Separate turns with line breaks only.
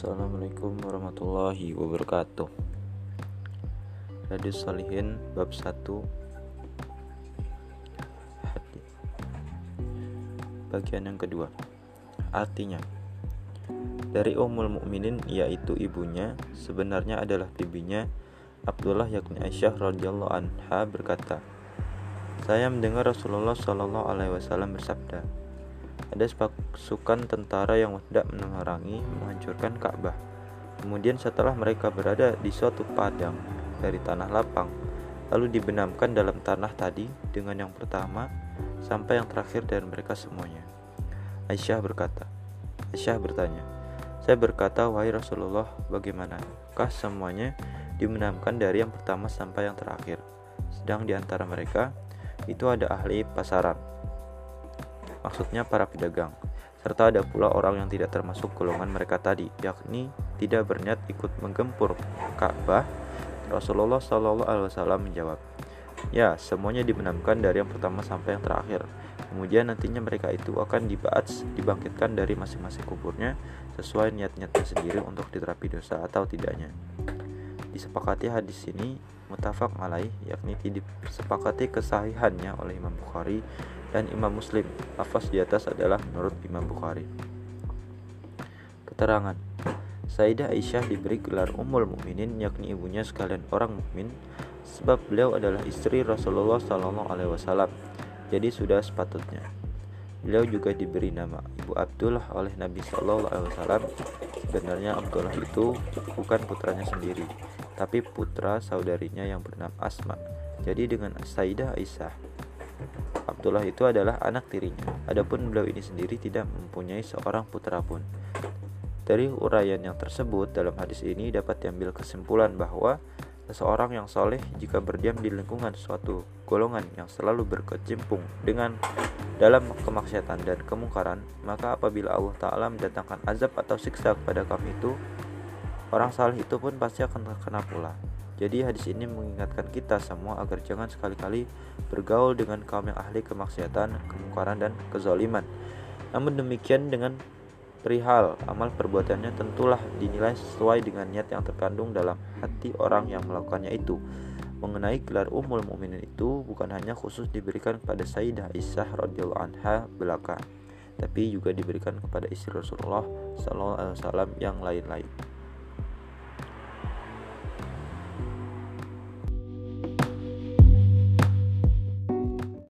Assalamualaikum warahmatullahi wabarakatuh. Hadis Salihin bab 1 Bagian yang kedua. Artinya Dari Ummul Mukminin yaitu ibunya Sebenarnya adalah bibinya Abdullah yakni Aisyah radhiyallahu anha berkata Saya mendengar Rasulullah wasallam bersabda ada pasukan tentara yang hendak menerangi menghancurkan Ka'bah. Kemudian setelah mereka berada di suatu padang dari tanah lapang, lalu dibenamkan dalam tanah tadi dengan yang pertama sampai yang terakhir dari mereka semuanya. Aisyah berkata, Aisyah bertanya, saya berkata, wahai Rasulullah, bagaimanakah semuanya dibenamkan dari yang pertama sampai yang terakhir? Sedang di antara mereka itu ada ahli pasaran maksudnya para pedagang. Serta ada pula orang yang tidak termasuk golongan mereka tadi, yakni tidak berniat ikut menggempur Ka'bah. Rasulullah Shallallahu Alaihi Wasallam menjawab, Ya, semuanya dibenamkan dari yang pertama sampai yang terakhir. Kemudian nantinya mereka itu akan dibahas, dibangkitkan dari masing-masing kuburnya sesuai niat-niatnya sendiri untuk diterapi dosa atau tidaknya. Disepakati hadis ini mutafak alaih yakni disepakati kesahihannya oleh Imam Bukhari dan Imam Muslim. Lafaz di atas adalah menurut Imam Bukhari. Keterangan Sayyidah Aisyah diberi gelar Ummul Mukminin yakni ibunya sekalian orang mukmin sebab beliau adalah istri Rasulullah Sallallahu alaihi wasallam. Jadi sudah sepatutnya. Beliau juga diberi nama Ibu Abdullah oleh Nabi Sallallahu alaihi wasallam. Sebenarnya Abdullah itu bukan putranya sendiri, tapi putra saudarinya yang bernama Asma. Jadi dengan Sayyidah Aisyah Abdullah itu adalah anak tirinya. Adapun beliau ini sendiri tidak mempunyai seorang putra pun. Dari uraian yang tersebut dalam hadis ini dapat diambil kesimpulan bahwa seseorang yang soleh jika berdiam di lingkungan suatu golongan yang selalu berkecimpung dengan dalam kemaksiatan dan kemungkaran, maka apabila Allah Ta'ala mendatangkan azab atau siksa kepada kami itu, orang saleh itu pun pasti akan terkena pula. Jadi hadis ini mengingatkan kita semua agar jangan sekali-kali bergaul dengan kaum yang ahli kemaksiatan, kemungkaran dan kezaliman. Namun demikian dengan perihal amal perbuatannya tentulah dinilai sesuai dengan niat yang terkandung dalam hati orang yang melakukannya itu. Mengenai gelar Ummul Mukminin itu bukan hanya khusus diberikan kepada Sayyidah Aisyah radhiyallahu anha belaka, tapi juga diberikan kepada istri Rasulullah sallallahu alaihi wasallam yang lain-lain.